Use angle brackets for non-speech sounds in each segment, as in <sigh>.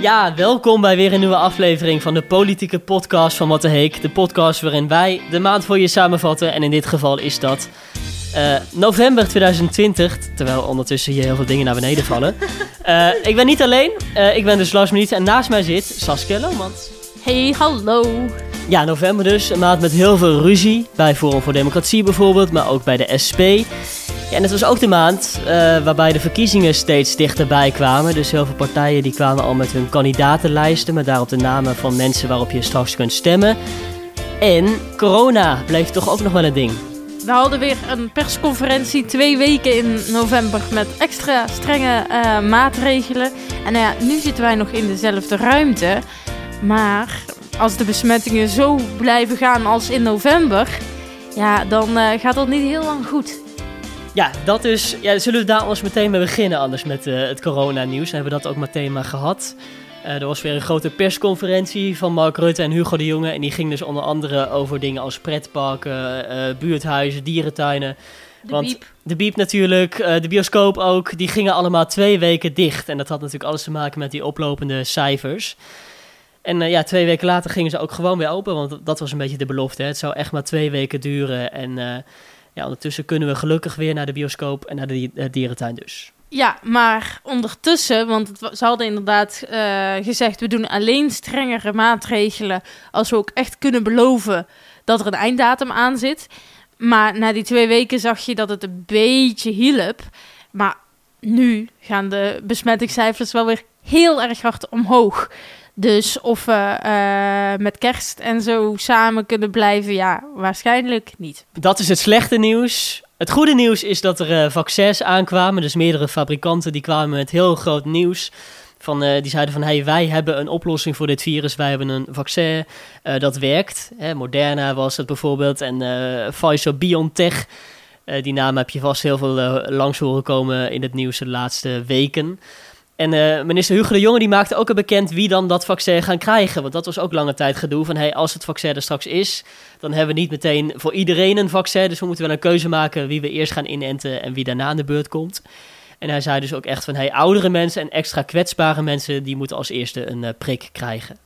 Ja, welkom bij weer een nieuwe aflevering van de politieke podcast van Wat de Heek. De podcast waarin wij de maand voor je samenvatten. En in dit geval is dat eh, november 2020. Terwijl ondertussen hier heel veel dingen naar beneden vallen. <laughs> Eh, ik ben niet alleen. Eh, ik ben dus Lars Minuten en naast mij zit Saskia Lomans. Hey, hallo. Ja, november dus. Een maand met heel veel ruzie. Bij Forum voor Democratie bijvoorbeeld, maar ook bij de SP. En het was ook de maand eh, waarbij de verkiezingen steeds dichterbij kwamen. Dus heel veel partijen die kwamen al met hun kandidatenlijsten, met daarop de namen van mensen waarop je straks kunt stemmen. En corona bleef toch ook nog wel een ding. We hadden weer een persconferentie twee weken in november met extra strenge eh, maatregelen. En nou nu zitten wij nog in dezelfde ruimte. Maar als de besmettingen zo blijven gaan als in november, ja, dan eh, gaat dat niet heel lang goed. Ja, dat is. Ja, zullen we daar anders meteen mee beginnen, anders met eh, het coronanieuws? Hebben we dat ook meteen maar gehad. Eh, er was weer een grote persconferentie van Mark Rutte en Hugo de Jonge. En die ging dus onder andere over dingen als pretparken, eh, buurthuizen, dierentuinen. De Want biep. de biep natuurlijk, de bioscoop ook, die gingen allemaal twee weken dicht. En dat had natuurlijk alles te maken met die oplopende cijfers. En ja, twee weken later gingen ze ook gewoon weer open, want dat was een beetje de belofte. Hè. Het zou echt maar twee weken duren. En ondertussen kunnen we gelukkig weer naar de bioscoop en naar de eh, dierentuin dus. Ja, maar ondertussen, want ze hadden inderdaad eh, gezegd: we doen alleen strengere maatregelen als we ook echt kunnen beloven dat er een einddatum aan zit. Maar na die twee weken zag je dat het een beetje hielp. Maar nu gaan de besmettingscijfers wel weer heel erg hard omhoog. Dus of we eh, met kerst en zo samen kunnen blijven, ja, waarschijnlijk niet. Dat is het slechte nieuws. Het goede nieuws is dat er eh, vaccins aankwamen. Dus meerdere fabrikanten die kwamen met heel groot nieuws. Van, eh, die zeiden van, hey, wij hebben een oplossing voor dit virus. Wij hebben een vaccin dat werkt. Hè, Moderna was het bijvoorbeeld. En Pfizer-BioNTech. Die naam heb je vast heel veel langs horen komen in het nieuws de laatste weken. En eh, minister Hugo de Jonge die maakte ook al bekend wie dan dat vaccin gaan krijgen. Want dat was ook lange tijd gedoe van, hey, als het vaccin er straks is, dan hebben we niet meteen voor iedereen een vaccin. Dus we moeten wel een keuze maken wie we eerst gaan inenten en wie daarna aan de beurt komt. En hij zei dus ook echt van, hey, oudere mensen en extra kwetsbare mensen, die moeten als eerste een eh, prik krijgen.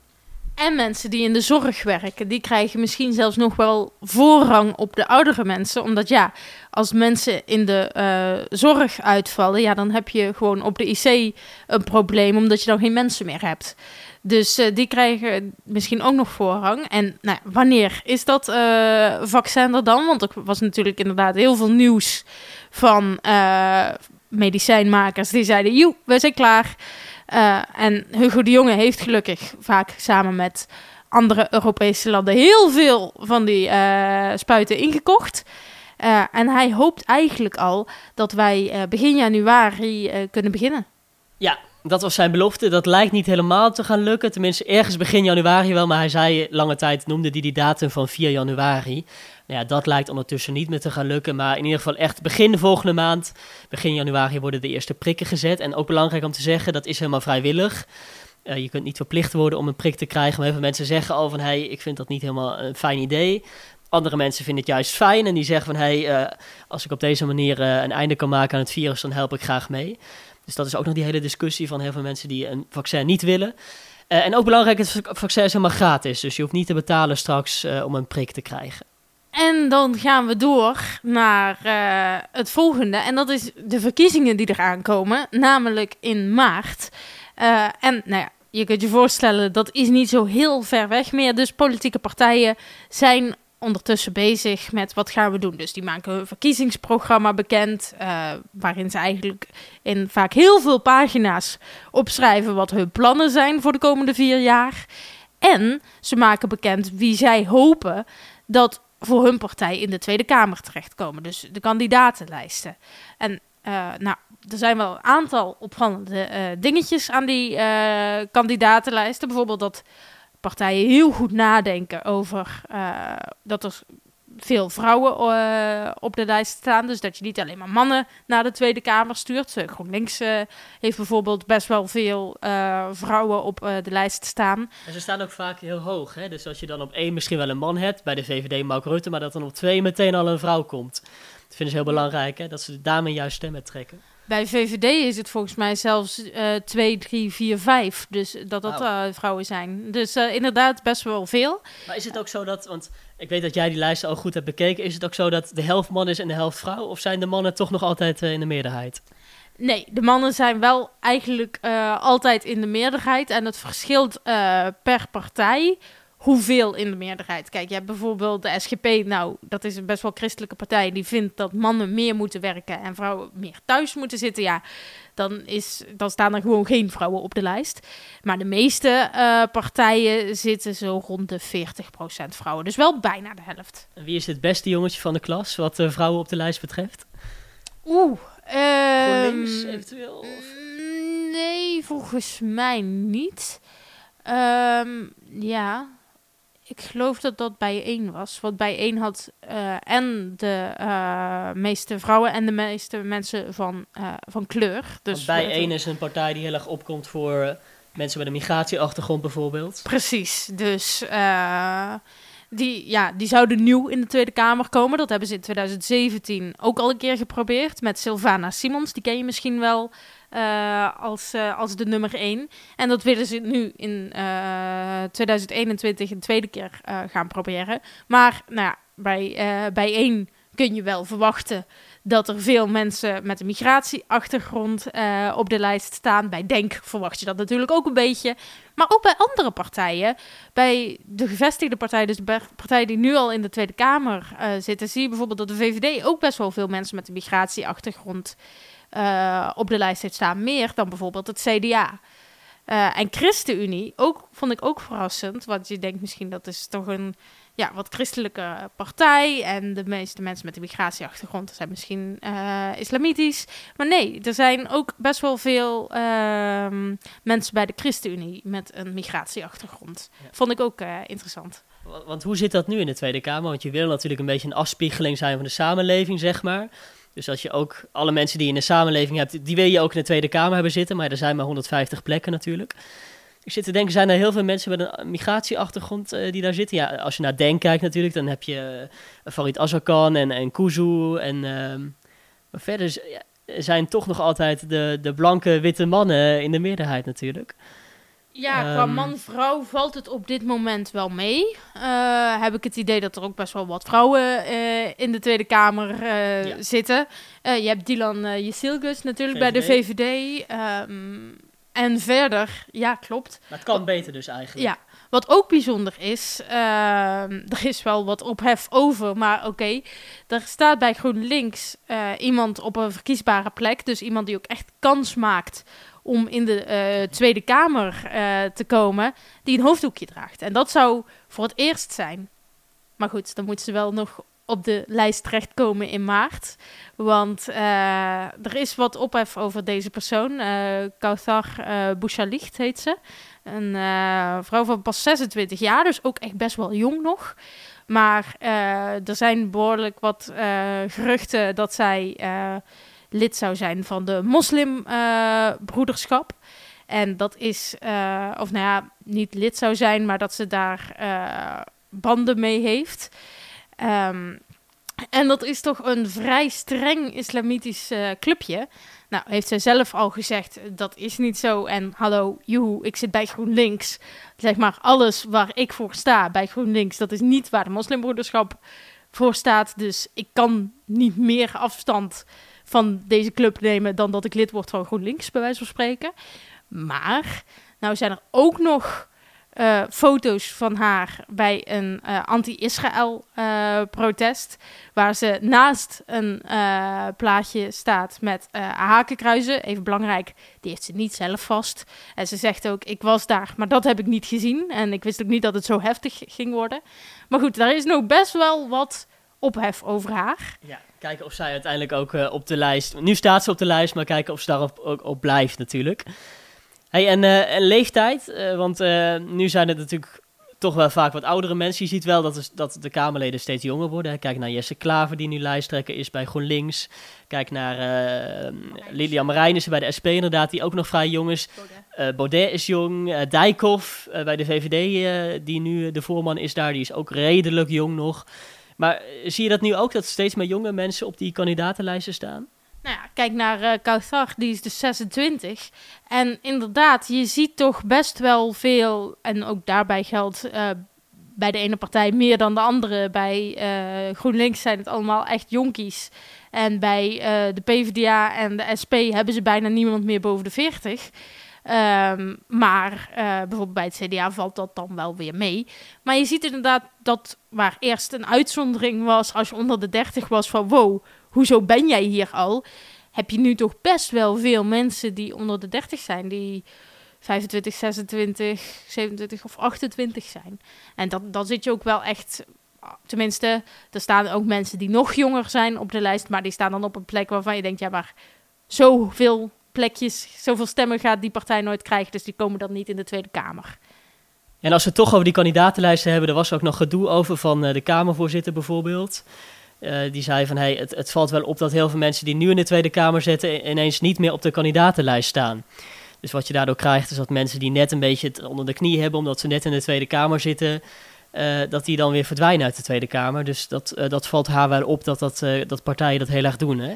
En mensen die in de zorg werken, die krijgen misschien zelfs nog wel voorrang op de oudere mensen. Omdat ja, als mensen in de eh, zorg uitvallen, ja, dan heb je gewoon op de IC een probleem, omdat je dan geen mensen meer hebt. Dus eh, die krijgen misschien ook nog voorrang. En nou, wanneer is dat eh, vaccin er dan? Want er was natuurlijk inderdaad heel veel nieuws van medicijnmakers die zeiden: Joe, we zijn klaar. Eh, en Hugo de Jonge heeft gelukkig vaak samen met andere Europese landen heel veel van die eh, spuiten ingekocht. Eh, en hij hoopt eigenlijk al dat wij begin januari kunnen beginnen. Ja, dat was zijn belofte. Dat lijkt niet helemaal te gaan lukken. Tenminste, ergens begin januari wel. Maar hij zei lange tijd, noemde hij die datum van 4 januari. Nou ja, dat lijkt ondertussen niet meer te gaan lukken. Maar in ieder geval echt begin de volgende maand, begin januari, worden de eerste prikken gezet. En ook belangrijk om te zeggen, dat is helemaal vrijwillig. Eh, je kunt niet verplicht worden om een prik te krijgen. Maar heel veel mensen zeggen al van, hey, ik vind dat niet helemaal een fijn idee. Andere mensen vinden het juist fijn en die zeggen van, hey, eh, als ik op deze manier eh, een einde kan maken aan het virus, dan help ik graag mee. Dus dat is ook nog die hele discussie van heel veel mensen die een vaccin niet willen. En ook belangrijk, het vac- vaccin is helemaal gratis. Dus je hoeft niet te betalen straks om een prik te krijgen. En dan gaan we door naar eh, het volgende. En dat is de verkiezingen die eraan komen, namelijk in maart. Eh, en nou ja, je kunt je voorstellen, dat is niet zo heel ver weg meer. Dus politieke partijen zijn ondertussen bezig met wat gaan we doen. Dus die maken hun verkiezingsprogramma bekend, eh, waarin ze eigenlijk in vaak heel veel pagina's opschrijven wat hun plannen zijn voor de komende vier jaar. En ze maken bekend wie zij hopen dat voor hun partij in de Tweede Kamer terechtkomen. Dus de kandidatenlijsten. En eh, nou, er zijn wel een aantal opvallende eh, dingetjes aan die eh, kandidatenlijsten. Bijvoorbeeld dat partijen heel goed nadenken over dat er veel vrouwen eh, op de lijst staan. Dus dat je niet alleen maar mannen naar de Tweede Kamer stuurt. GroenLinks eh, heeft bijvoorbeeld best wel veel eh, vrouwen op de lijst staan. En ze staan ook vaak heel hoog. Hè? Dus als je dan op één misschien wel een man hebt, bij de VVD Mark Rutte, maar dat dan op twee meteen al een vrouw komt. Dat vinden ze heel belangrijk, hè? dat ze de dame juist stemmen trekken. Bij VVD is het volgens mij zelfs eh 2, 3, 4, 5. Dus dat dat vrouwen zijn. Dus inderdaad best wel veel. Maar is het ook zo dat, want ik weet dat jij die lijst al goed hebt bekeken, is het ook zo dat de helft man is en de helft vrouw? Of zijn de mannen toch nog altijd eh, in de meerderheid? Nee, de mannen zijn wel eigenlijk eh, altijd in de meerderheid. En het verschilt eh, per partij hoeveel in de meerderheid. Kijk, je hebt bijvoorbeeld de SGP. Nou, dat is een best wel christelijke partij. Die vindt dat mannen meer moeten werken en vrouwen meer thuis moeten zitten. Ja, dan, is, dan staan er gewoon geen vrouwen op de lijst. Maar de meeste eh, partijen zitten zo rond de 40% vrouwen. Dus wel bijna de helft. En wie is het beste jongetje van de klas, wat de vrouwen op de lijst betreft? Oeh. Ehm, eventueel? Of? Mm, Nee, volgens mij niet. Ehm, ja, ik geloof dat dat bij één was. Bij één had eh, en de eh, meeste vrouwen en de meeste mensen van, eh, van kleur. Dus Want bij één is een partij die heel erg opkomt voor mensen met een migratieachtergrond bijvoorbeeld. Precies, dus die, ja, die zouden nieuw in de Tweede Kamer komen. Dat hebben ze in 2017 ook al een keer geprobeerd met Sylvana Simons. Die ken je misschien wel eh, als, eh, als de nummer één. En dat willen ze nu in eh 2021 een tweede keer eh, gaan proberen. Maar nou ja, bij, eh, bij één kun je wel verwachten dat er veel mensen met een migratieachtergrond eh, op de lijst staan. Bij Denk verwacht je dat natuurlijk ook een beetje. Maar ook bij andere partijen, bij de gevestigde partijen, dus de partijen die nu al in de Tweede Kamer eh, zitten, zie je bijvoorbeeld dat de VVD ook best wel veel mensen met een migratieachtergrond eh, op de lijst heeft staan. Meer dan bijvoorbeeld het CDA. Eh, en ChristenUnie, ook, vond ik ook verrassend. Want je denkt misschien dat is toch een ja, wat christelijke partij. En de meeste mensen met een migratieachtergrond zijn misschien eh, islamitisch. Maar nee, er zijn ook best wel veel ehm, mensen bij de ChristenUnie met een migratieachtergrond. Ja. Vond ik ook interessant. Wa- Want hoe zit dat nu in de Tweede Kamer? Want je wil natuurlijk een beetje een afspiegeling zijn van de samenleving, zeg maar. Dus als je ook alle mensen die je in de samenleving hebt, die wil je ook in de Tweede Kamer hebben zitten. Maar er zijn maar 150 plekken natuurlijk. Ik zit te denken, zijn er heel veel mensen met een migratieachtergrond eh, die daar zitten? Ja, als je naar Denk kijkt natuurlijk, dan heb je eh, Farid Azarkan en, en Kuzu. En, ehm, maar verder zijn toch nog altijd de, de blanke witte mannen in de meerderheid natuurlijk. Ja, qua Ehm. man-vrouw valt het op dit moment wel mee. Eh, heb ik het idee dat er ook best wel wat vrouwen eh, in de Tweede Kamer eh, Ja. zitten. Je hebt Dylan uh, natuurlijk bij de VVD. ehm, en verder, ja, klopt. Maar het kan beter dus eigenlijk. Ja, wat ook bijzonder is, ehm, er is wel wat ophef over, maar oké. Er staat bij GroenLinks iemand op een verkiesbare plek, dus iemand die ook echt kans maakt om in de eh, Tweede Kamer eh, te komen, die een hoofddoekje draagt. En dat zou voor het eerst zijn. Maar goed, dan moet ze wel nog op de lijst terechtkomen in maart. Want eh, er is wat ophef over deze persoon. eh Kauthar eh Bouchalicht heet ze. Een vrouw van pas 26 jaar, dus ook echt best wel jong nog. Maar er zijn behoorlijk wat geruchten dat zij lid zou zijn van de moslimbroederschap. en dat is, eh, of nou ja, niet lid zou zijn, maar dat ze daar eh, banden mee heeft. Ehm, en dat is toch een vrij streng islamitisch eh, clubje. Nou, heeft zij zelf al gezegd, dat is niet zo. En hallo, joehoe, ik zit bij GroenLinks. Zeg maar, alles waar ik voor sta bij GroenLinks, dat is niet waar de moslimbroederschap voor staat. Dus ik kan niet meer afstand van deze club nemen dan dat ik lid word van GroenLinks, bij wijze van spreken. Maar, nou zijn er ook nog eh, foto's van haar bij een eh, anti-Israël eh, protest. Waar ze naast een plaatje staat met hakenkruizen. Even belangrijk, die heeft ze niet zelf vast. En ze zegt ook, ik was daar, maar dat heb ik niet gezien. En ik wist ook niet dat het zo heftig ging worden. Maar goed, daar is nog best wel wat ophef over haar. Ja, kijken of zij uiteindelijk ook eh, op de lijst... Nu staat ze op de lijst, maar kijken of ze daarop ook op blijft natuurlijk. Hey, en, eh, en leeftijd, eh, want eh, nu zijn het natuurlijk toch wel vaak wat oudere mensen. Je ziet wel dat, de- dat de Kamerleden steeds jonger worden. hè. Kijk naar Jesse Klaver, die nu lijsttrekker is bij GroenLinks. Kijk naar eh Lilian Marijnissen bij de SP inderdaad, die ook nog vrij jong is. Eh, Baudet is jong. Dijkhoff bij de VVD, eh, die nu de voorman is daar, die is ook redelijk jong nog. Maar eh, zie je dat nu ook, dat steeds meer jonge mensen op die kandidatenlijsten staan? Nou ja, kijk naar uh, die is dus 26. En inderdaad, je ziet toch best wel veel, en ook daarbij geldt uh, bij de ene partij meer dan de andere. Bij GroenLinks zijn het allemaal echt jonkies. En bij de PvdA en de SP hebben ze bijna niemand meer boven de 40. Um, maar bijvoorbeeld bij het CDA valt dat dan wel weer mee. Maar je ziet inderdaad dat waar eerst een uitzondering was als je onder de 30 was van wow, hoezo ben jij hier al? Heb je nu toch best wel veel mensen die onder de 30 zijn, die 25, 26, 27 of 28 zijn. En dat, dan zit je ook wel echt. Tenminste, er staan ook mensen die nog jonger zijn op de lijst, maar die staan dan op een plek waarvan je denkt, ja, maar zoveel plekjes, zoveel stemmen gaat die partij nooit krijgen, dus die komen dan niet in de Tweede Kamer. En als we het toch over die kandidatenlijsten hebben, er was ook nog gedoe over van eh, de Kamervoorzitter bijvoorbeeld. Uh, die zei van hey, het, het, valt wel op dat heel veel mensen die nu in de Tweede Kamer zitten ineens niet meer op de kandidatenlijst staan. Dus wat je daardoor krijgt is dat mensen die net een beetje het onder de knie hebben omdat ze net in de Tweede Kamer zitten, uh, dat die dan weer verdwijnen uit de Tweede Kamer. Dus dat, dat valt haar wel op dat, dat, dat partijen dat heel erg doen. Hè?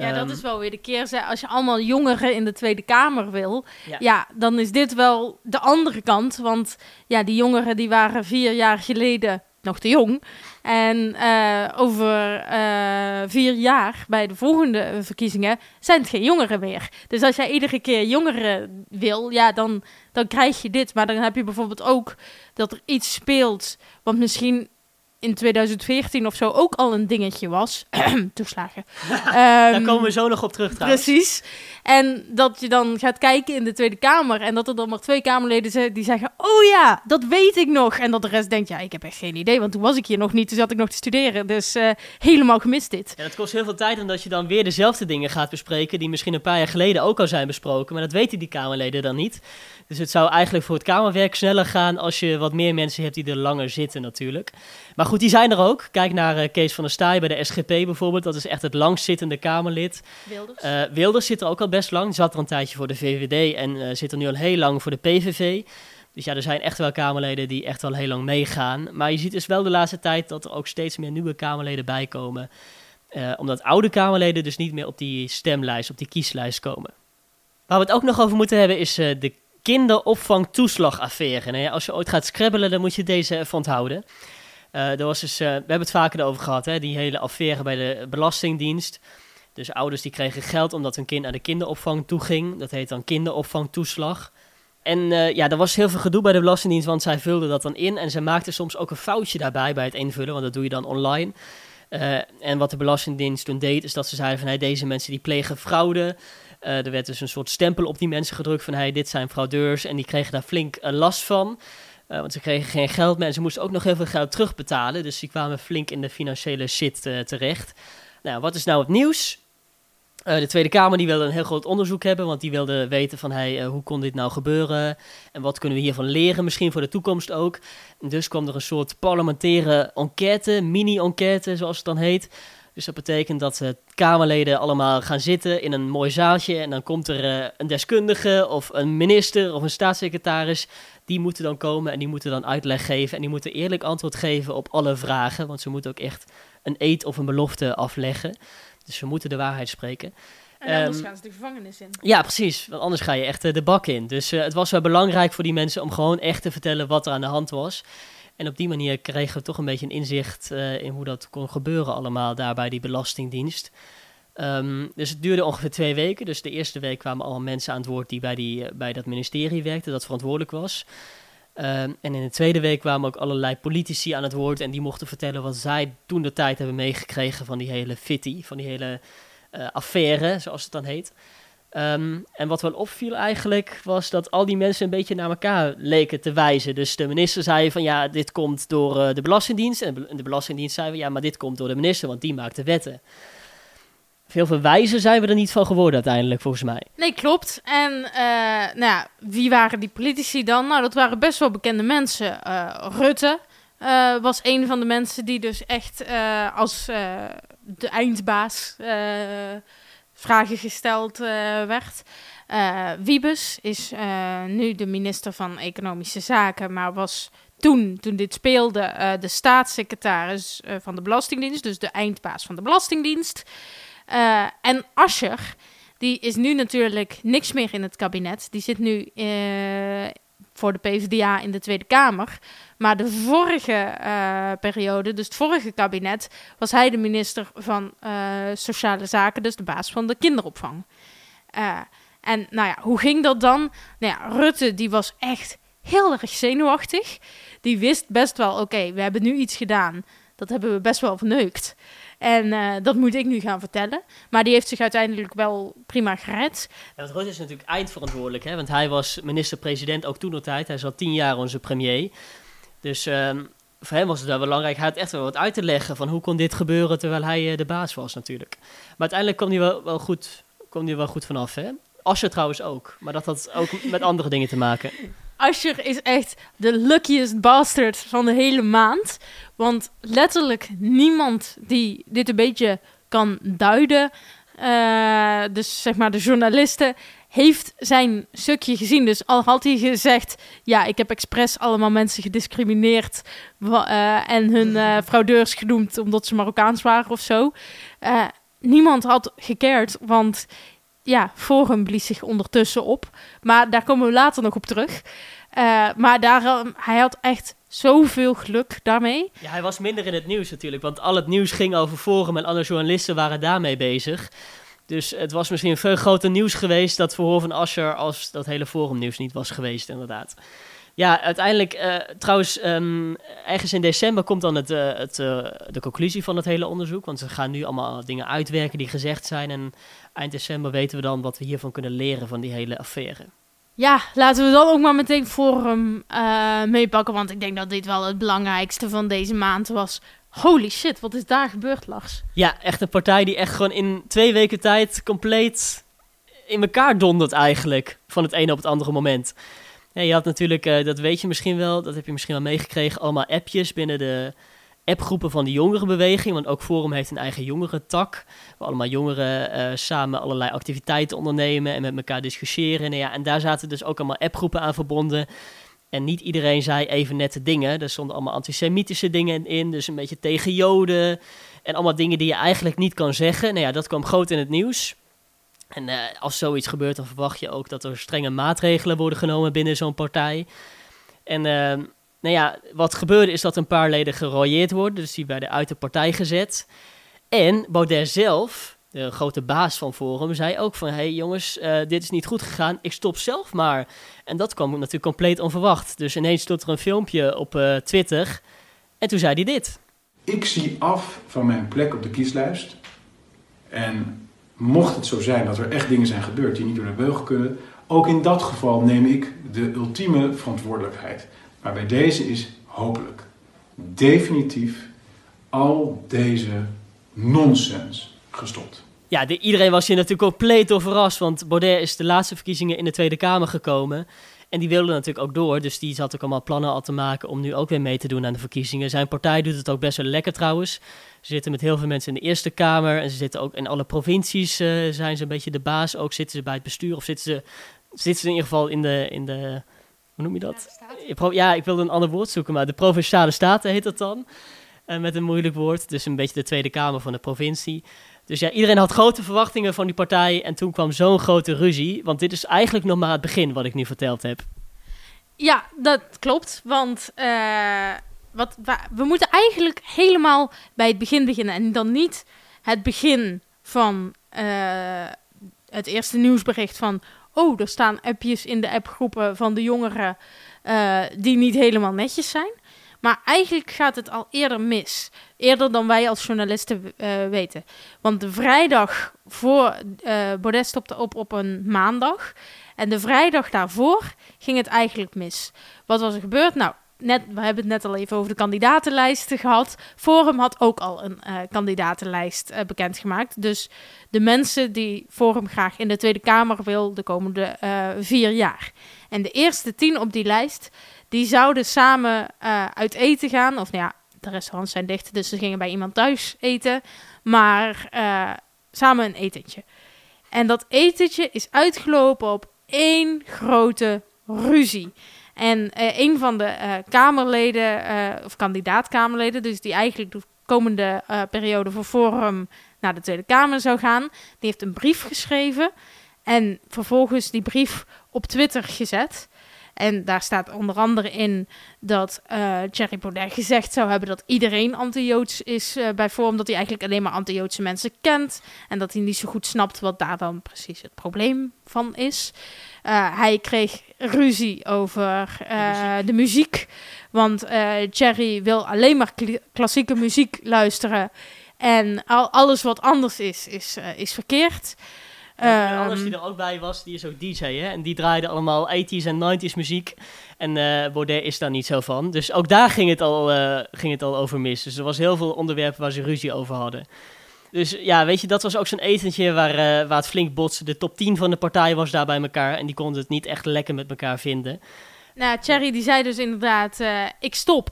Ja, dat ehm, is wel weer de keer. Als je allemaal jongeren in de Tweede Kamer wil, ja. ja. dan is dit wel de andere kant. Want ja, die jongeren die waren vier jaar geleden nog te jong. En uh, over uh, vier jaar, bij de volgende verkiezingen, zijn het geen jongeren meer. Dus als jij iedere keer jongeren wil, ja, dan, dan krijg je dit. Maar dan heb je bijvoorbeeld ook dat er iets speelt, wat misschien in 2014 of zo ook al een dingetje was. <clears throat> Toeslagen. <laughs> Daar ehm, komen we zo nog op terug trouwens. Precies. En dat je dan gaat kijken in de Tweede Kamer en dat er dan maar twee Kamerleden zijn die zeggen: Oh ja, dat weet ik nog. En dat de rest denkt: Ja, ik heb echt geen idee, want toen was ik hier nog niet, toen zat ik nog te studeren. Dus uh, helemaal gemist dit. Ja, het kost heel veel tijd omdat je dan weer dezelfde dingen gaat bespreken die misschien een paar jaar geleden ook al zijn besproken. Maar dat weten die Kamerleden dan niet. Dus het zou eigenlijk voor het Kamerwerk sneller gaan als je wat meer mensen hebt die er langer zitten natuurlijk. Maar goed, die zijn er ook. Kijk naar uh, Kees van der Staaij bij de SGP bijvoorbeeld. Dat is echt het langstzittende Kamerlid. Wilders. Uh, Wilders zit er ook al best lang. Zat er een tijdje voor de VVD en uh, zit er nu al heel lang voor de PVV. Dus ja, er zijn echt wel Kamerleden die echt al heel lang meegaan. Maar je ziet dus wel de laatste tijd dat er ook steeds meer nieuwe Kamerleden bijkomen. omdat oude Kamerleden dus niet meer op die stemlijst, op die kieslijst komen. Waar we het ook nog over moeten hebben is de kinderopvangtoeslagaffaire. Nou als je ooit gaat scrabbelen, dan moet je deze even onthouden. Uh, er was dus, uh, we hebben het vaker over gehad, hè, die hele affaire bij de Belastingdienst. Dus ouders die kregen geld omdat hun kind naar de kinderopvang toe ging. Dat heet dan kinderopvangtoeslag. En uh, ja, er was heel veel gedoe bij de Belastingdienst, want zij vulden dat dan in. En ze maakten soms ook een foutje daarbij bij het invullen, want dat doe je dan online. en wat de Belastingdienst toen deed, is dat ze zeiden van... Hey, deze mensen die plegen fraude. er werd dus een soort stempel op die mensen gedrukt van... Hey, dit zijn fraudeurs en die kregen daar flink last van... Uh, want ze kregen geen geld meer en ze moesten ook nog heel veel geld terugbetalen. Dus die kwamen flink in de financiële shit uh, terecht. Nou, wat is nou het nieuws? Uh, de Tweede Kamer die wilde een heel groot onderzoek hebben, want die wilde weten van hey, hoe kon dit nou gebeuren en wat kunnen we hiervan leren, misschien voor de toekomst ook. En dus kwam er een soort parlementaire enquête, mini-enquête zoals het dan heet. Dus dat betekent dat uh, Kamerleden allemaal gaan zitten in een mooi zaaltje. En dan komt er uh, een deskundige of een minister of een staatssecretaris die moeten dan komen en die moeten dan uitleg geven. En die moeten eerlijk antwoord geven op alle vragen. Want ze moeten ook echt een eed of een belofte afleggen. Dus ze moeten de waarheid spreken. En anders um, gaan ze de gevangenis in. Ja, precies. Want anders ga je echt uh, de bak in. Dus uh, het was wel belangrijk voor die mensen om gewoon echt te vertellen wat er aan de hand was. En op die manier kregen we toch een beetje een inzicht uh, in hoe dat kon gebeuren allemaal daar bij die Belastingdienst. Um, dus het duurde ongeveer twee weken. Dus de eerste week kwamen allemaal mensen aan het woord die bij, die, eh, bij dat ministerie werkten, dat verantwoordelijk was. Um, en in de tweede week kwamen ook allerlei politici aan het woord en die mochten vertellen wat zij toen de tijd hebben meegekregen van die hele fitty, van die hele uh, affaire, zoals het dan heet. Um, en wat wel opviel eigenlijk was dat al die mensen een beetje naar elkaar leken te wijzen. Dus de minister zei van ja, dit komt door uh, de Belastingdienst. En de Belastingdienst zei van ja, maar dit komt door de minister, want die maakt de wetten. Veel verwijzen zijn we er niet van geworden uiteindelijk, volgens mij. Nee, klopt. En uh, nou ja, wie waren die politici dan? Nou, dat waren best wel bekende mensen. Uh, Rutte was een van de mensen die dus echt als de eindbaas vragen gesteld werd. Wiebes is nu de minister van Economische Zaken, maar was toen, toen dit speelde, de staatssecretaris van de Belastingdienst, dus de eindbaas van de Belastingdienst. En Ascher, die is nu natuurlijk niks meer in het kabinet. Die zit nu voor de PvdA in de Tweede Kamer. Maar de vorige uh, periode, dus het vorige kabinet, was hij de minister van Sociale Zaken, dus de baas van de kinderopvang. en nou ja, hoe ging dat dan? Nou ja, Rutte die was echt heel erg zenuwachtig. Die wist best wel, oké, we hebben nu iets gedaan. Dat hebben we best wel verneukt. En dat moet ik nu gaan vertellen. Maar die heeft zich uiteindelijk wel prima gered. Ja, want Rutte is natuurlijk eindverantwoordelijk. Hè? Want hij was minister-president ook toen tijd. Hij zat tien jaar onze premier. Dus um, voor hem was het wel belangrijk. Hij had echt wel wat uit te leggen van hoe kon dit gebeuren terwijl hij uh, de baas was natuurlijk. Maar uiteindelijk kwam hij wel, wel, goed, kwam hij wel goed vanaf. Hè? Asje trouwens ook. Maar dat had ook <laughs> met andere dingen te maken. Asher is echt de luckiest bastard van de hele maand. Want letterlijk niemand die dit een beetje kan duiden, uh, dus zeg maar de journalisten, heeft zijn stukje gezien. Dus al had hij gezegd, ja, ik heb expres allemaal mensen gediscrimineerd uh, en hun uh, <laughs> fraudeurs genoemd omdat ze Marokkaans waren of zo. niemand had gekeerd, want ja, Forum blies zich ondertussen op. Maar daar komen we later nog op terug. Maar daar, hij had echt zoveel geluk daarmee. Ja, hij was minder in het nieuws natuurlijk. Want al het nieuws ging over Forum en alle journalisten waren daarmee bezig. Dus het was misschien veel groter nieuws geweest dat Verhoor van Ascher als dat hele Forumnieuws niet was geweest, inderdaad. Ja, uiteindelijk, uh, trouwens, um, ergens in december komt dan het, uh, het, uh, de conclusie van het hele onderzoek. Want ze gaan nu allemaal dingen uitwerken die gezegd zijn. En eind december weten we dan wat we hiervan kunnen leren van die hele affaire. Ja, laten we dan ook maar meteen Forum meepakken. Want ik denk dat dit wel het belangrijkste van deze maand was. Holy shit, wat is daar gebeurd, Lars? Ja, echt een partij die echt gewoon in twee weken tijd compleet in elkaar dondert eigenlijk. Van het ene op het andere moment. Je had natuurlijk, uh, dat weet je misschien wel, dat heb je misschien wel meegekregen, allemaal appjes binnen de appgroepen van de jongerenbeweging. Want ook Forum heeft een eigen jongerentak. Waar allemaal jongeren uh, samen allerlei activiteiten ondernemen en met elkaar discussiëren. En, ja, en daar zaten dus ook allemaal appgroepen aan verbonden. En niet iedereen zei even nette dingen. Er stonden allemaal antisemitische dingen in, dus een beetje tegen Joden. En allemaal dingen die je eigenlijk niet kan zeggen. Nou ja, dat kwam groot in het nieuws. En uh, als zoiets gebeurt, dan verwacht je ook dat er strenge maatregelen worden genomen binnen zo'n partij. En uh, nou ja, wat gebeurde is dat een paar leden gerooieerd worden, dus die werden uit de partij gezet. En Baudet zelf, de grote baas van Forum, zei ook van... hey jongens, uh, dit is niet goed gegaan, ik stop zelf maar. En dat kwam natuurlijk compleet onverwacht. Dus ineens stond er een filmpje op uh, Twitter en toen zei hij dit. Ik zie af van mijn plek op de kieslijst. En mocht het zo zijn dat er echt dingen zijn gebeurd die niet door de beugel kunnen... ook in dat geval neem ik de ultieme verantwoordelijkheid. Maar bij deze is hopelijk definitief al deze nonsens gestopt. Ja, de, iedereen was hier natuurlijk compleet door verrast, want Baudet is de laatste verkiezingen in de Tweede Kamer gekomen. En die wilde natuurlijk ook door, dus die zat ook allemaal plannen al te maken om nu ook weer mee te doen aan de verkiezingen. Zijn partij doet het ook best wel lekker trouwens. Ze zitten met heel veel mensen in de Eerste Kamer en ze zitten ook in alle provincies, uh, zijn ze een beetje de baas. Ook zitten ze bij het bestuur of zitten ze, zitten ze in ieder geval in de, in de hoe noem je dat? Ja, ik wilde een ander woord zoeken, maar de Provinciale Staten heet dat dan. Uh, met een moeilijk woord, dus een beetje de Tweede Kamer van de provincie. Dus ja, iedereen had grote verwachtingen van die partij. En toen kwam zo'n grote ruzie. Want dit is eigenlijk nog maar het begin wat ik nu verteld heb. Ja, dat klopt. Want uh, wat, we moeten eigenlijk helemaal bij het begin beginnen. En dan niet het begin van uh, het eerste nieuwsbericht van... Oh, er staan appjes in de appgroepen van de jongeren die niet helemaal netjes zijn. Maar eigenlijk gaat het al eerder mis. Eerder dan wij als journalisten uh, weten. Want de vrijdag voor uh, stopte op op een maandag. En de vrijdag daarvoor ging het eigenlijk mis. Wat was er gebeurd? Nou, net, we hebben het net al even over de kandidatenlijsten gehad. Forum had ook al een uh, kandidatenlijst bekendgemaakt. Dus de mensen die Forum graag in de Tweede Kamer wil de komende vier jaar. En de eerste tien op die lijst, die zouden samen uit eten gaan. Of nou ja, de restaurants zijn dicht, dus ze gingen bij iemand thuis eten. Maar samen een etentje. En dat etentje is uitgelopen op één grote ruzie. En uh, een van de Kamerleden, of kandidaat-Kamerleden, dus die eigenlijk de komende periode voor Forum naar de Tweede Kamer zou gaan. Die heeft een brief geschreven en vervolgens die brief op Twitter gezet. En daar staat onder andere in dat uh, Thierry Baudet gezegd zou hebben dat iedereen anti-Joods is uh, bij vorm. Dat hij eigenlijk alleen maar anti-Joodse mensen kent. En dat hij niet zo goed snapt wat daar dan precies het probleem van is. Uh, hij kreeg ruzie over de muziek. Want Thierry wil alleen maar klassieke muziek luisteren. En al, alles wat anders is, is, is verkeerd. En um, anders die er ook bij was, die is ook DJ, hè? En die draaide allemaal 80s en 90s muziek. En uh, Baudet is daar niet zo van. Dus ook daar ging het, al, uh, ging het al over mis. Dus er was heel veel onderwerpen waar ze ruzie over hadden. Dus ja, weet je, dat was ook zo'n etentje waar, uh, waar het flink botste. De top 10 van de partij was daar bij elkaar. En die konden het niet echt lekker met elkaar vinden. Nou, Thierry die zei dus inderdaad, ik stop.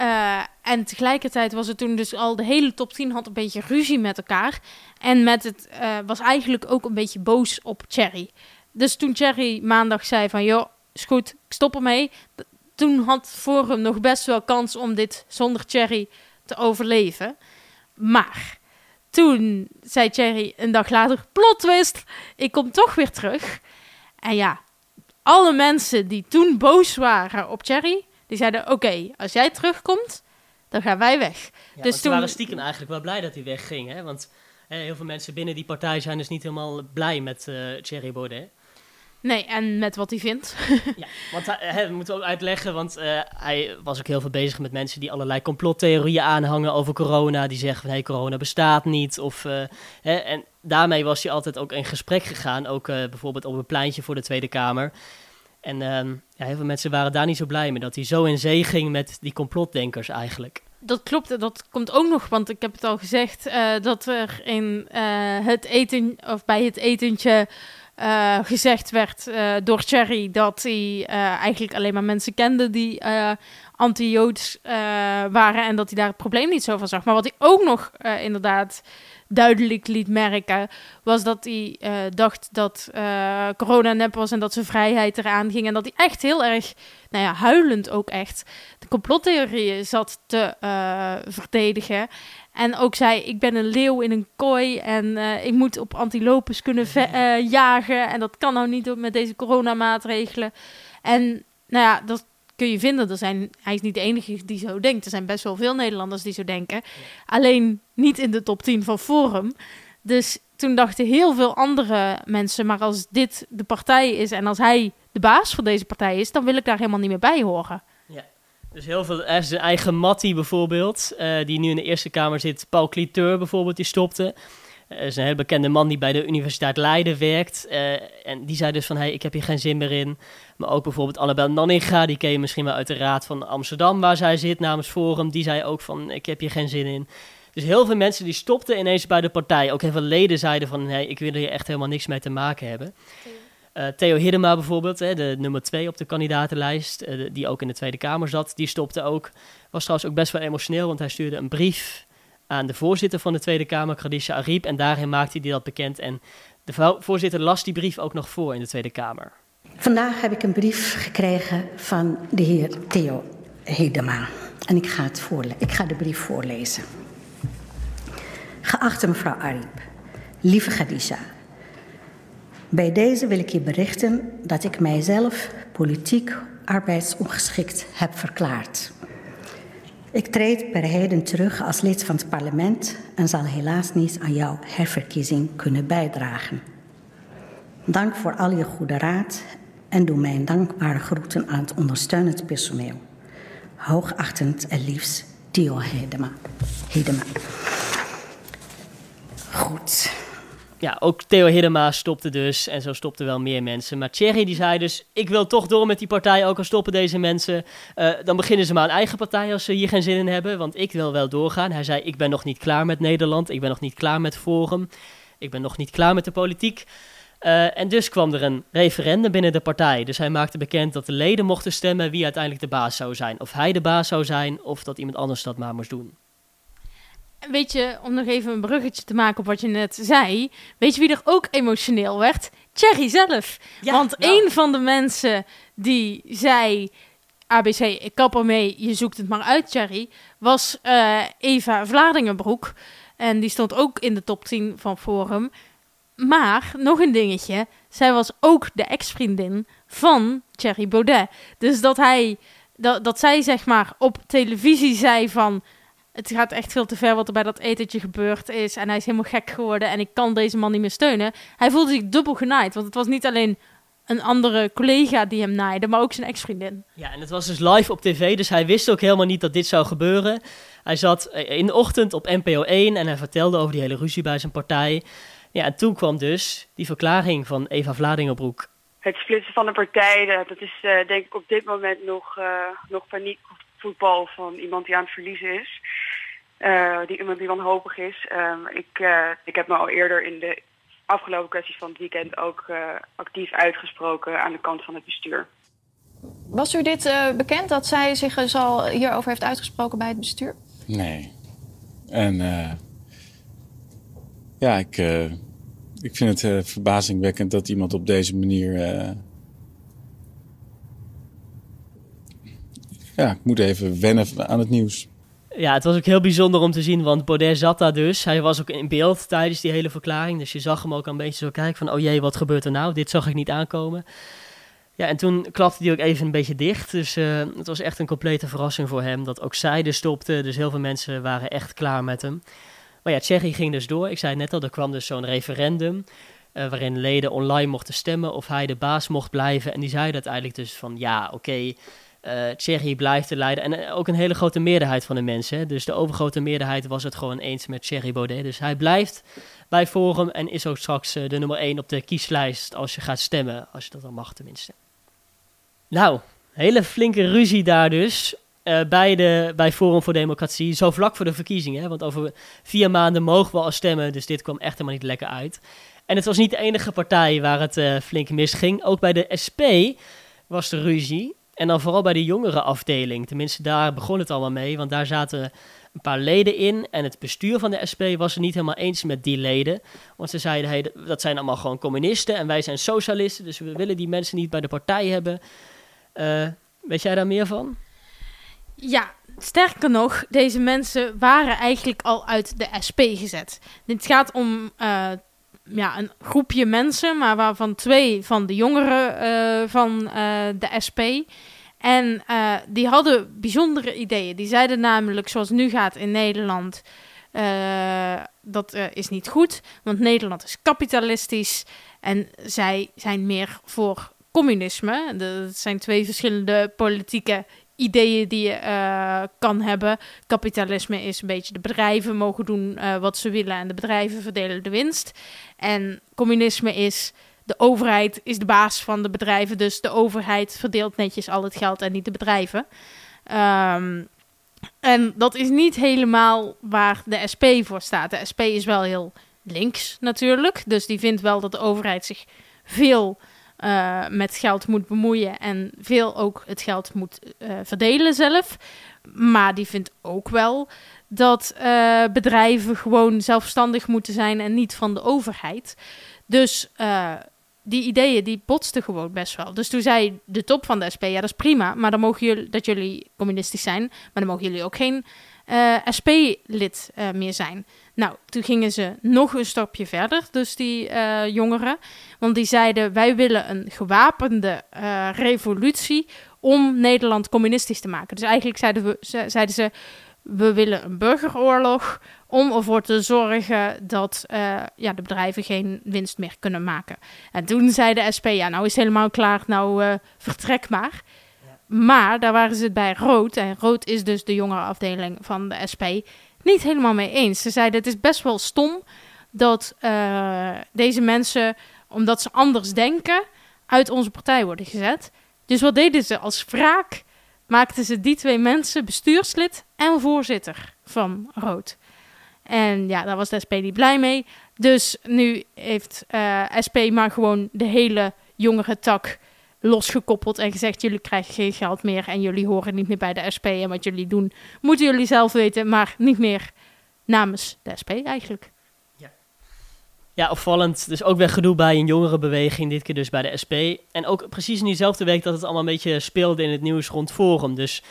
Uh, en tegelijkertijd was het toen dus al de hele top 10 had een beetje ruzie met elkaar. En met het uh, was eigenlijk ook een beetje boos op Cherry. Dus toen Cherry maandag zei van joh, is goed, ik stop ermee. Toen had Forum nog best wel kans om dit zonder Cherry te overleven. Maar toen zei Cherry een dag later, plot twist, ik kom toch weer terug. En ja, alle mensen die toen boos waren op Cherry, die zeiden: Oké, als jij terugkomt, dan gaan wij weg. Ja, dus toen waren stiekem eigenlijk wel blij dat hij wegging. Hè? Want hè, heel veel mensen binnen die partij zijn dus niet helemaal blij met uh, Thierry Baudet. Nee, en met wat hij vindt. <laughs> ja, want hè, we moeten ook uitleggen, want uh, hij was ook heel veel bezig met mensen die allerlei complottheorieën aanhangen over corona. Die zeggen van, hey, corona bestaat niet. Of, uh, hè, en daarmee was hij altijd ook in gesprek gegaan, ook bijvoorbeeld op een pleintje voor de Tweede Kamer. En um, ja, heel veel mensen waren daar niet zo blij mee, dat hij zo in zee ging met die complotdenkers eigenlijk. Dat klopt, dat komt ook nog, want ik heb het al gezegd, uh, dat er in uh, het eten, of bij het etentje uh, gezegd werd door Cherry dat hij eigenlijk alleen maar mensen kende die anti-Joods waren en dat hij daar het probleem niet zo van zag. Maar wat hij ook nog inderdaad duidelijk liet merken, was dat hij dacht dat corona nep was en dat zijn vrijheid eraan ging. En dat hij echt heel erg, nou ja, huilend ook echt, de complottheorieën zat te verdedigen. En ook zei, ik ben een leeuw in een kooi en ik moet op antilopes kunnen jagen. En dat kan nou niet met deze coronamaatregelen. En nou ja, dat kun je vinden. Er zijn, hij is niet de enige die zo denkt. Er zijn best wel veel Nederlanders die zo denken. Alleen niet in de top 10 van Forum. Dus toen dachten heel veel andere mensen, maar als dit de partij is en als hij de baas van deze partij is, dan wil ik daar helemaal niet meer bij horen. Dus heel veel, er zijn eigen Matti bijvoorbeeld, uh, die nu in de Eerste Kamer zit, Paul Cliteur bijvoorbeeld, die stopte. Er is een heel bekende man die bij de Universiteit Leiden werkt. Uh, en die zei dus van, hey, ik heb hier geen zin meer in. Maar ook bijvoorbeeld Annabel Nanninga, die ken je misschien wel uit de Raad van Amsterdam, waar zij zit namens Forum. Die zei ook van, ik heb hier geen zin in. Dus heel veel mensen die stopten ineens bij de partij. Ook heel veel leden zeiden van, ik wil hier echt helemaal niks mee te maken hebben. Uh, Theo Hiddema bijvoorbeeld, hè, de nummer twee op de kandidatenlijst, uh, die ook in de Tweede Kamer zat, die stopte ook. Was trouwens ook best wel emotioneel, want hij stuurde een brief aan de voorzitter van de Tweede Kamer, Khadija Ariep. En daarin maakte hij dat bekend. En de voorzitter las die brief ook nog voor in de Tweede Kamer. Vandaag heb ik een brief gekregen van de heer Theo Hedema. En ik ga, het ik ga de brief voorlezen. Geachte mevrouw Ariep, lieve Khadija. Bij deze wil ik je berichten dat ik mijzelf politiek arbeidsongeschikt heb verklaard. Ik treed per heden terug als lid van het parlement en zal helaas niet aan jouw herverkiezing kunnen bijdragen. Dank voor al je goede raad en doe mijn dankbare groeten aan het ondersteunend personeel. Hoogachtend en liefst Theo Hedema. Hedema. Goed ja, ook Theo Hiddema stopte dus. En zo stopten wel meer mensen. Maar Thierry die zei dus, ik wil toch door met die partij, ook al stoppen deze mensen. Uh, dan beginnen ze maar een eigen partij als ze hier geen zin in hebben. Want ik wil wel doorgaan. Hij zei, ik ben nog niet klaar met Nederland. Ik ben nog niet klaar met Forum. Ik ben nog niet klaar met de politiek. Uh, en dus kwam er een referendum binnen de partij. Dus hij maakte bekend dat de leden mochten stemmen wie uiteindelijk de baas zou zijn. Of hij de baas zou zijn, of dat iemand anders dat maar moest doen. Weet je, om nog even een bruggetje te maken op wat je net zei. Weet je wie er ook emotioneel werd? Thierry zelf. Want nou. een van de mensen die zei... ABC, ik kap ermee, je zoekt het maar uit, Thierry... was uh, Eva Vladingenbroek. En die stond ook in de top 10 van Forum. Maar, nog een dingetje. Zij was ook de ex-vriendin van Thierry Baudet. Dus dat hij, dat, dat zij zeg maar op televisie zei van... Het gaat echt veel te ver wat er bij dat etentje gebeurd is. En hij is helemaal gek geworden en ik kan deze man niet meer steunen. Hij voelde zich dubbel genaaid. Want het was niet alleen een andere collega die hem naaide, maar ook zijn ex-vriendin. Ja, en het was dus live op tv, dus hij wist ook helemaal niet dat dit zou gebeuren. Hij zat eh, in de ochtend op NPO 1 en hij vertelde over die hele ruzie bij zijn partij. Ja, en toen kwam dus die verklaring van Eva Vladingerbroek. Het splitsen van de partij, dat is uh, denk ik op dit moment nog, uh, nog paniekvoetbal van iemand die aan het verliezen is. Uh, die iemand die wanhopig is. Um, ik, ik heb me al eerder in de afgelopen kwesties van het weekend ook actief uitgesproken aan de kant van het bestuur. Was u dit bekend dat zij zich dus al hierover heeft uitgesproken bij het bestuur? Nee. En ja, ik, uh, ik vind het uh, verbazingwekkend dat iemand op deze manier. Uh... Ja, ik moet even wennen aan het nieuws. Ja, het was ook heel bijzonder om te zien, want Baudet zat daar dus. Hij was ook in beeld tijdens die hele verklaring. Dus je zag hem ook een beetje zo kijken van, oh jee, wat gebeurt er nou? Dit zag ik niet aankomen. Ja, en toen klapte hij ook even een beetje dicht. Dus uh, het was echt een complete verrassing voor hem dat ook zij dus stopte. Dus heel veel mensen waren echt klaar met hem. Maar ja, Tsjechië ging dus door. Ik zei net al, er kwam dus zo'n referendum. Uh, waarin leden online mochten stemmen of hij de baas mocht blijven. En die zeiden uiteindelijk dus van ja, oké, uh, blijft de leider. En uh, ook een hele grote meerderheid van de mensen. Dus de overgrote meerderheid was het gewoon eens met Thierry Baudet. Dus hij blijft bij Forum en is ook straks de nummer 1 op de kieslijst als je gaat stemmen. Als je dat dan mag tenminste. Nou, hele flinke ruzie daar dus. Uh, bij, de, bij Forum voor Democratie, zo vlak voor de verkiezingen. Want over vier maanden mogen we al stemmen, dus dit kwam echt helemaal niet lekker uit. En het was niet de enige partij waar het flink misging. Ook bij de SP was er ruzie. En dan vooral bij de jongere afdeling. Tenminste, daar begon het allemaal mee. Want daar zaten een paar leden in. En het bestuur van de SP was het niet helemaal eens met die leden. Want ze zeiden, dat zijn allemaal gewoon communisten. En wij zijn socialisten, dus we willen die mensen niet bij de partij hebben. Uh, weet jij daar meer van? Ja, sterker nog, deze mensen waren eigenlijk al uit de SP gezet. Dit gaat om uh, ja, een groepje mensen, maar waarvan twee van de jongeren uh, van uh, de SP. En die hadden bijzondere ideeën. Die zeiden namelijk, zoals nu gaat in Nederland, dat is niet goed, want Nederland is kapitalistisch en zij zijn meer voor communisme. Dat zijn twee verschillende politieke ideeën die je uh, kan hebben. Kapitalisme is een beetje de bedrijven mogen doen uh, wat ze willen en de bedrijven verdelen de winst. En communisme is de overheid is de baas van de bedrijven, dus de overheid verdeelt netjes al het geld en niet de bedrijven. Um, en dat is niet helemaal waar de SP voor staat. De SP is wel heel links natuurlijk, dus die vindt wel dat de overheid zich veel uh, met geld moet bemoeien en veel ook het geld moet uh, verdelen zelf. Maar die vindt ook wel dat uh, bedrijven gewoon zelfstandig moeten zijn en niet van de overheid. Dus die ideeën die botsten gewoon best wel. Dus toen zei de top van de SP, ja dat is prima, maar dan mogen jullie dat jullie communistisch zijn, maar dan mogen jullie ook geen SP-lid meer zijn. Nou, toen gingen ze nog een stapje verder, dus die uh, jongeren. Want die zeiden: wij willen een gewapende revolutie om Nederland communistisch te maken. Dus eigenlijk zeiden, we, ze, zeiden ze: we willen een burgeroorlog om ervoor te zorgen dat ja, de bedrijven geen winst meer kunnen maken. En toen zei de SP: ja, nou is helemaal klaar, nou vertrek maar. Maar daar waren ze het bij Rood. En Rood is dus de jongere afdeling van de SP niet helemaal mee eens. Ze zeiden het is best wel stom dat uh, deze mensen, omdat ze anders denken, uit onze partij worden gezet. Dus wat deden ze als wraak? Maakten ze die twee mensen bestuurslid en voorzitter van Rood. En ja, daar was de SP niet blij mee. Dus nu heeft uh, SP maar gewoon de hele jongere tak losgekoppeld en gezegd: jullie krijgen geen geld meer en jullie horen niet meer bij de SP. En wat jullie doen, moeten jullie zelf weten, maar niet meer namens de SP eigenlijk. Ja, ja opvallend. Dus ook weer gedoe bij een jongerenbeweging, dit keer dus bij de SP. En ook precies in diezelfde week dat het allemaal een beetje speelde in het nieuws rond Forum. Dus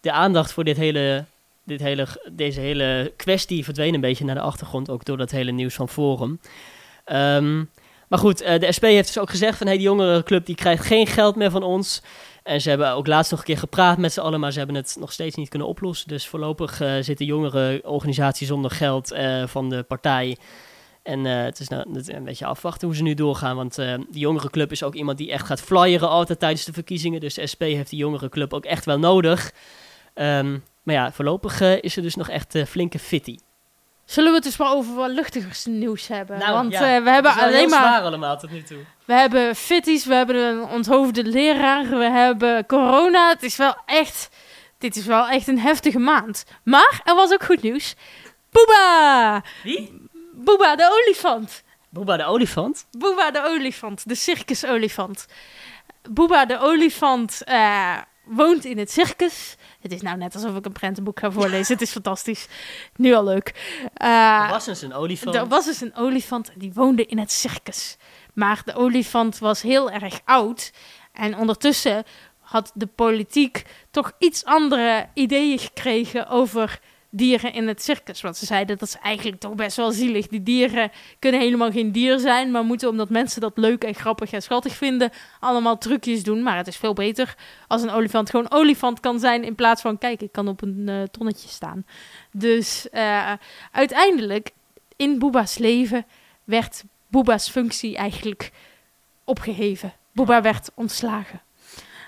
de aandacht voor dit hele dit hele, deze hele kwestie verdween een beetje naar de achtergrond, ook door dat hele nieuws van Forum. Ehm, maar goed, eh, de SP heeft dus ook gezegd van hey, die jongerenclub die krijgt geen geld meer van ons. En ze hebben ook laatst nog een keer gepraat met z'n allen, maar ze hebben het nog steeds niet kunnen oplossen. Dus voorlopig uh, zit de jongerenorganisatie zonder geld uh, van de partij. En het is nou een beetje afwachten hoe ze nu doorgaan. Want de jongerenclub is ook iemand die echt gaat flyeren altijd tijdens de verkiezingen. Dus de SP heeft die jongerenclub ook echt wel nodig. Um, maar ja, voorlopig is er dus nog echt flinke fitty. Zullen we het dus maar over wat luchtigers nieuws hebben? Nou, Want ja, we hebben alleen maar. zwaar allemaal tot nu toe. We hebben fitties, we hebben een onthoofde leraar, we hebben corona. Het is wel echt. Dit is wel echt een heftige maand. Maar er was ook goed nieuws. Boeba! Wie? Boeba de olifant. Boeba de olifant? Boeba de olifant, de circusolifant. Boeba de olifant uh, woont in het circus. Het is nou net alsof ik een prentenboek ga voorlezen. <laughs> het is fantastisch. Nu al leuk. Uh, er was eens een olifant. Er was eens een olifant en die woonde in het circus. Maar de olifant was heel erg oud. En ondertussen had de politiek toch iets andere ideeën gekregen over dieren in het circus. Want ze zeiden dat is eigenlijk toch best wel zielig. Die dieren kunnen helemaal geen dier zijn, maar moeten omdat mensen dat leuk en grappig en schattig vinden, allemaal trucjes doen. Maar het is veel beter als een olifant gewoon olifant kan zijn in plaats van, kijk, ik kan op een uh, tonnetje staan. Dus uh, uiteindelijk, in Boeba's leven, werd Boeba's functie eigenlijk opgeheven. Boeba werd ontslagen.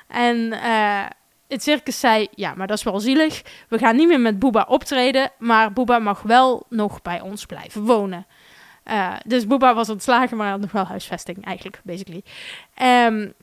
En uh, het circus zei, ja, maar dat is wel zielig. We gaan niet meer met Booba optreden, maar Booba mag wel nog bij ons blijven wonen. Uh, dus Booba was ontslagen, maar had nog wel huisvesting eigenlijk, basically. Um,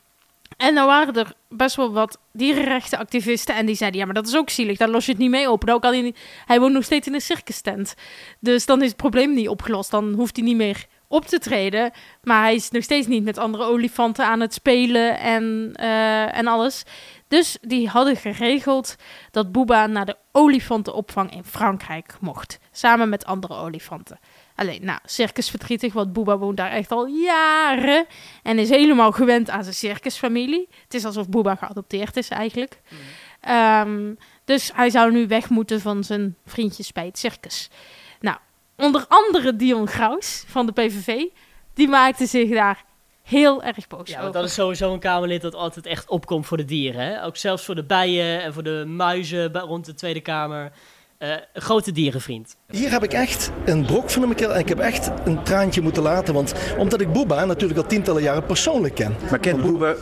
en dan waren er best wel wat dierenrechtenactivisten en die zeiden, ja, maar dat is ook zielig, daar los je het niet mee op. Dan kan hij, hij woont nog steeds in een circus tent. Dus dan is het probleem niet opgelost, dan hoeft hij niet meer op te treden. Maar hij is nog steeds niet met andere olifanten aan het spelen en, uh, en alles. Dus die hadden geregeld dat Booba naar de olifantenopvang in Frankrijk mocht. Samen met andere olifanten. Alleen, nou, circusverdrietig, want Booba woont daar echt al jaren. En is helemaal gewend aan zijn circusfamilie. Het is alsof Booba geadopteerd is eigenlijk. Um, dus hij zou nu weg moeten van zijn vriendjes bij het circus. Nou, onder andere Dion Graus van de PVV. Die maakte zich daar heel erg boos Ja, want dat is sowieso een Kamerlid dat altijd echt opkomt voor de dieren. Hè? Ook zelfs voor de bijen en voor de muizen rond de Tweede Kamer. Uh, een grote dierenvriend. Hier heb ik echt een brok van mijn keel en ik heb echt een traantje moeten laten. Want omdat ik Booba natuurlijk al tientallen jaren persoonlijk ken. Maar kent Booba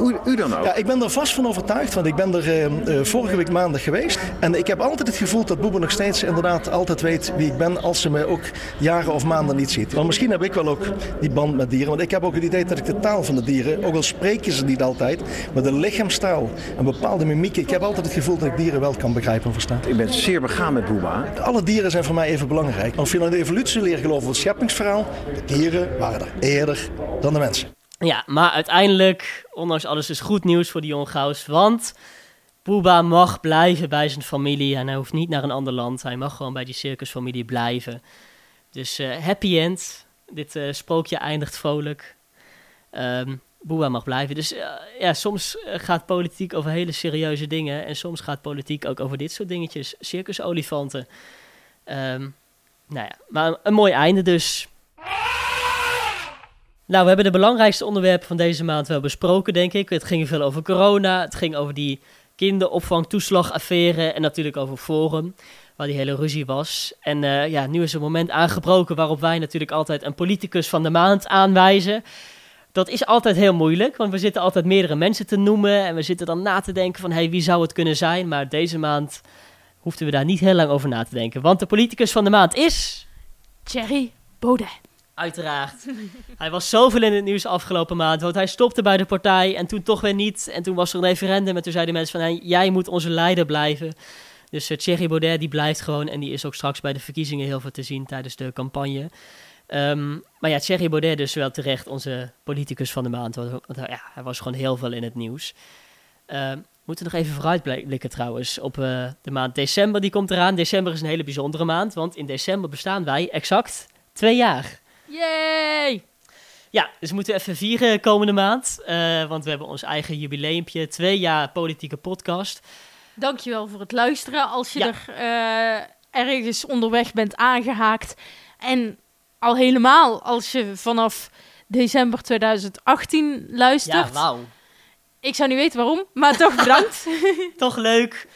u, u, dan ook? Ja, ik ben er vast van overtuigd, want ik ben er uh, uh, vorige week maandag geweest. En ik heb altijd het gevoel dat Booba nog steeds inderdaad altijd weet wie ik ben als ze me ook jaren of maanden niet ziet. Maar misschien heb ik wel ook die band met dieren. Want ik heb ook het idee dat ik de taal van de dieren, ook al spreken ze niet altijd, maar de lichaamstaal, een bepaalde mimiek. Ik heb altijd het gevoel dat ik dieren wel kan begrijpen en verstaan. Ik ben zeer begaan met. Alle dieren zijn voor mij even belangrijk. Als je in de evolutieleer gelooft over het scheppingsverhaal, de dieren waren er eerder dan de mensen. Ja, maar uiteindelijk, ondanks alles, is goed nieuws voor die jonge Gauws. Want Booba mag blijven bij zijn familie en hij hoeft niet naar een ander land. Hij mag gewoon bij die circusfamilie blijven. Dus uh, happy end. Dit uh, sprookje eindigt vrolijk. Um, Boewa mag blijven. Dus uh, ja, soms gaat politiek over hele serieuze dingen. En soms gaat politiek ook over dit soort dingetjes. Circusolifanten. Um, nou ja, maar een mooi einde dus. Nou, we hebben de belangrijkste onderwerpen van deze maand wel besproken, denk ik. Het ging veel over corona. Het ging over die kinderopvangtoeslagaffaire. En natuurlijk over Forum, waar die hele ruzie was. En uh, ja, nu is een moment aangebroken waarop wij natuurlijk altijd een politicus van de maand aanwijzen. Dat is altijd heel moeilijk, want we zitten altijd meerdere mensen te noemen. En we zitten dan na te denken van, hey, wie zou het kunnen zijn? Maar deze maand hoefden we daar niet heel lang over na te denken. Want de politicus van de maand is... Thierry Baudet. Uiteraard. <laughs> hij was zoveel in het nieuws afgelopen maand, want hij stopte bij de partij en toen toch weer niet. En toen was er een referendum en toen zeiden mensen van, hey, jij moet onze leider blijven. Dus uh, Thierry Baudet die blijft gewoon en die is ook straks bij de verkiezingen heel veel te zien tijdens de campagne. Um, maar ja, Thierry Baudet dus wel terecht onze politicus van de maand, want, ja, hij was gewoon heel veel in het nieuws. Uh, we moeten nog even vooruitblikken trouwens op uh, de maand december. Die komt eraan. December is een hele bijzondere maand, want in december bestaan wij exact twee jaar. Yay! Ja, dus we moeten even vieren komende maand. Uh, want we hebben ons eigen jubileumpje. Twee jaar politieke podcast. Dankjewel voor het luisteren. Als je Ja. er eh, ergens onderweg bent aangehaakt. En al helemaal als je vanaf december 2018 luistert. Ja, wauw. Ik zou niet weten waarom, maar toch <laughs> bedankt. <laughs> Toch leuk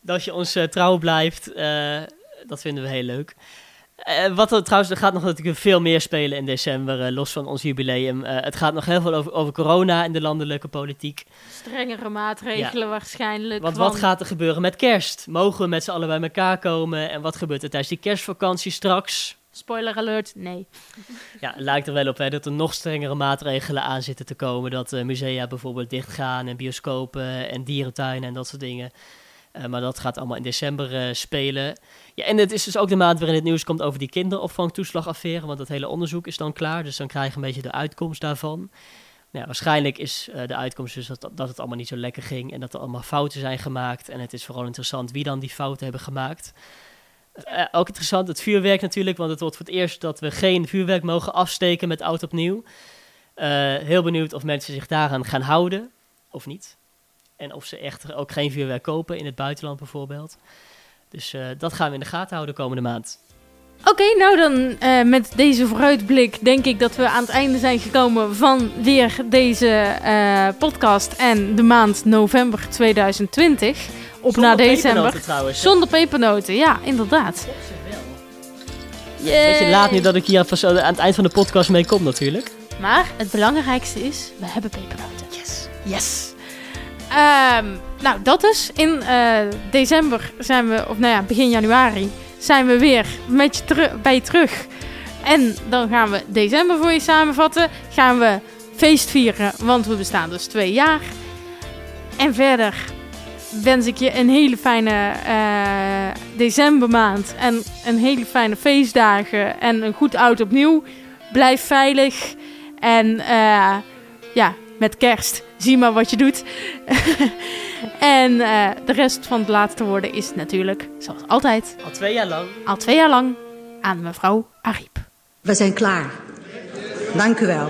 dat je ons eh, trouw blijft. Eh, dat vinden we heel leuk. Eh, wat er trouwens, er gaat nog natuurlijk veel meer spelen in december, los van ons jubileum. Het gaat nog heel veel over, over corona en de landelijke politiek. Strengere maatregelen waarschijnlijk. Want wat gaat er gebeuren met kerst? Mogen we met z'n allen bij elkaar komen? En wat gebeurt er tijdens die kerstvakantie straks? Spoiler alert, nee. Ja, het lijkt er wel op hè, dat er nog strengere maatregelen aan zitten te komen. Dat eh, musea bijvoorbeeld dichtgaan en bioscopen en dierentuinen en dat soort dingen. Eh, maar dat gaat allemaal in december eh, spelen. Ja, en het is dus ook de maand waarin het nieuws komt over die kinderopvangtoeslagaffaire. Want dat hele onderzoek is dan klaar. Dus dan krijg je een beetje de uitkomst daarvan. Nou, waarschijnlijk is de uitkomst dus dat, dat het allemaal niet zo lekker ging. En dat er allemaal fouten zijn gemaakt. En het is vooral interessant wie dan die fouten hebben gemaakt. Eh, ook interessant, het vuurwerk natuurlijk. Want het wordt voor het eerst dat we geen vuurwerk mogen afsteken met oud opnieuw. Eh, heel benieuwd of mensen zich daaraan gaan houden of niet. En of ze echt ook geen vuurwerk kopen in het buitenland bijvoorbeeld. Dus eh, dat gaan we in de gaten houden komende maand. Oké, nou dan met deze vooruitblik denk ik dat we aan het einde zijn gekomen van weer deze podcast en de maand november 2020. Op Zonder na december. trouwens. <laughs> Zonder pepernoten, ja, inderdaad. Beetje laat nu dat ik hier aan het eind van de podcast mee kom natuurlijk. Maar het belangrijkste is, we hebben pepernoten. Yes. Yes. Ehm, nou, dat is. In eh, december zijn we, of nou ja, begin januari, zijn we weer met je teru- bij je terug. En dan gaan we december voor je samenvatten. Gaan we feest vieren, want we bestaan dus twee jaar. En verder wens ik je een hele fijne eh, decembermaand. En een hele fijne feestdagen. En een goed oud opnieuw. Blijf veilig. En eh, ja, met kerst, zie maar wat je doet. <laughs> en eh, de rest van het laatste woorden is natuurlijk, zoals altijd, Al twee jaar lang. al twee jaar lang aan mevrouw Ariep. We zijn klaar. Dank u wel.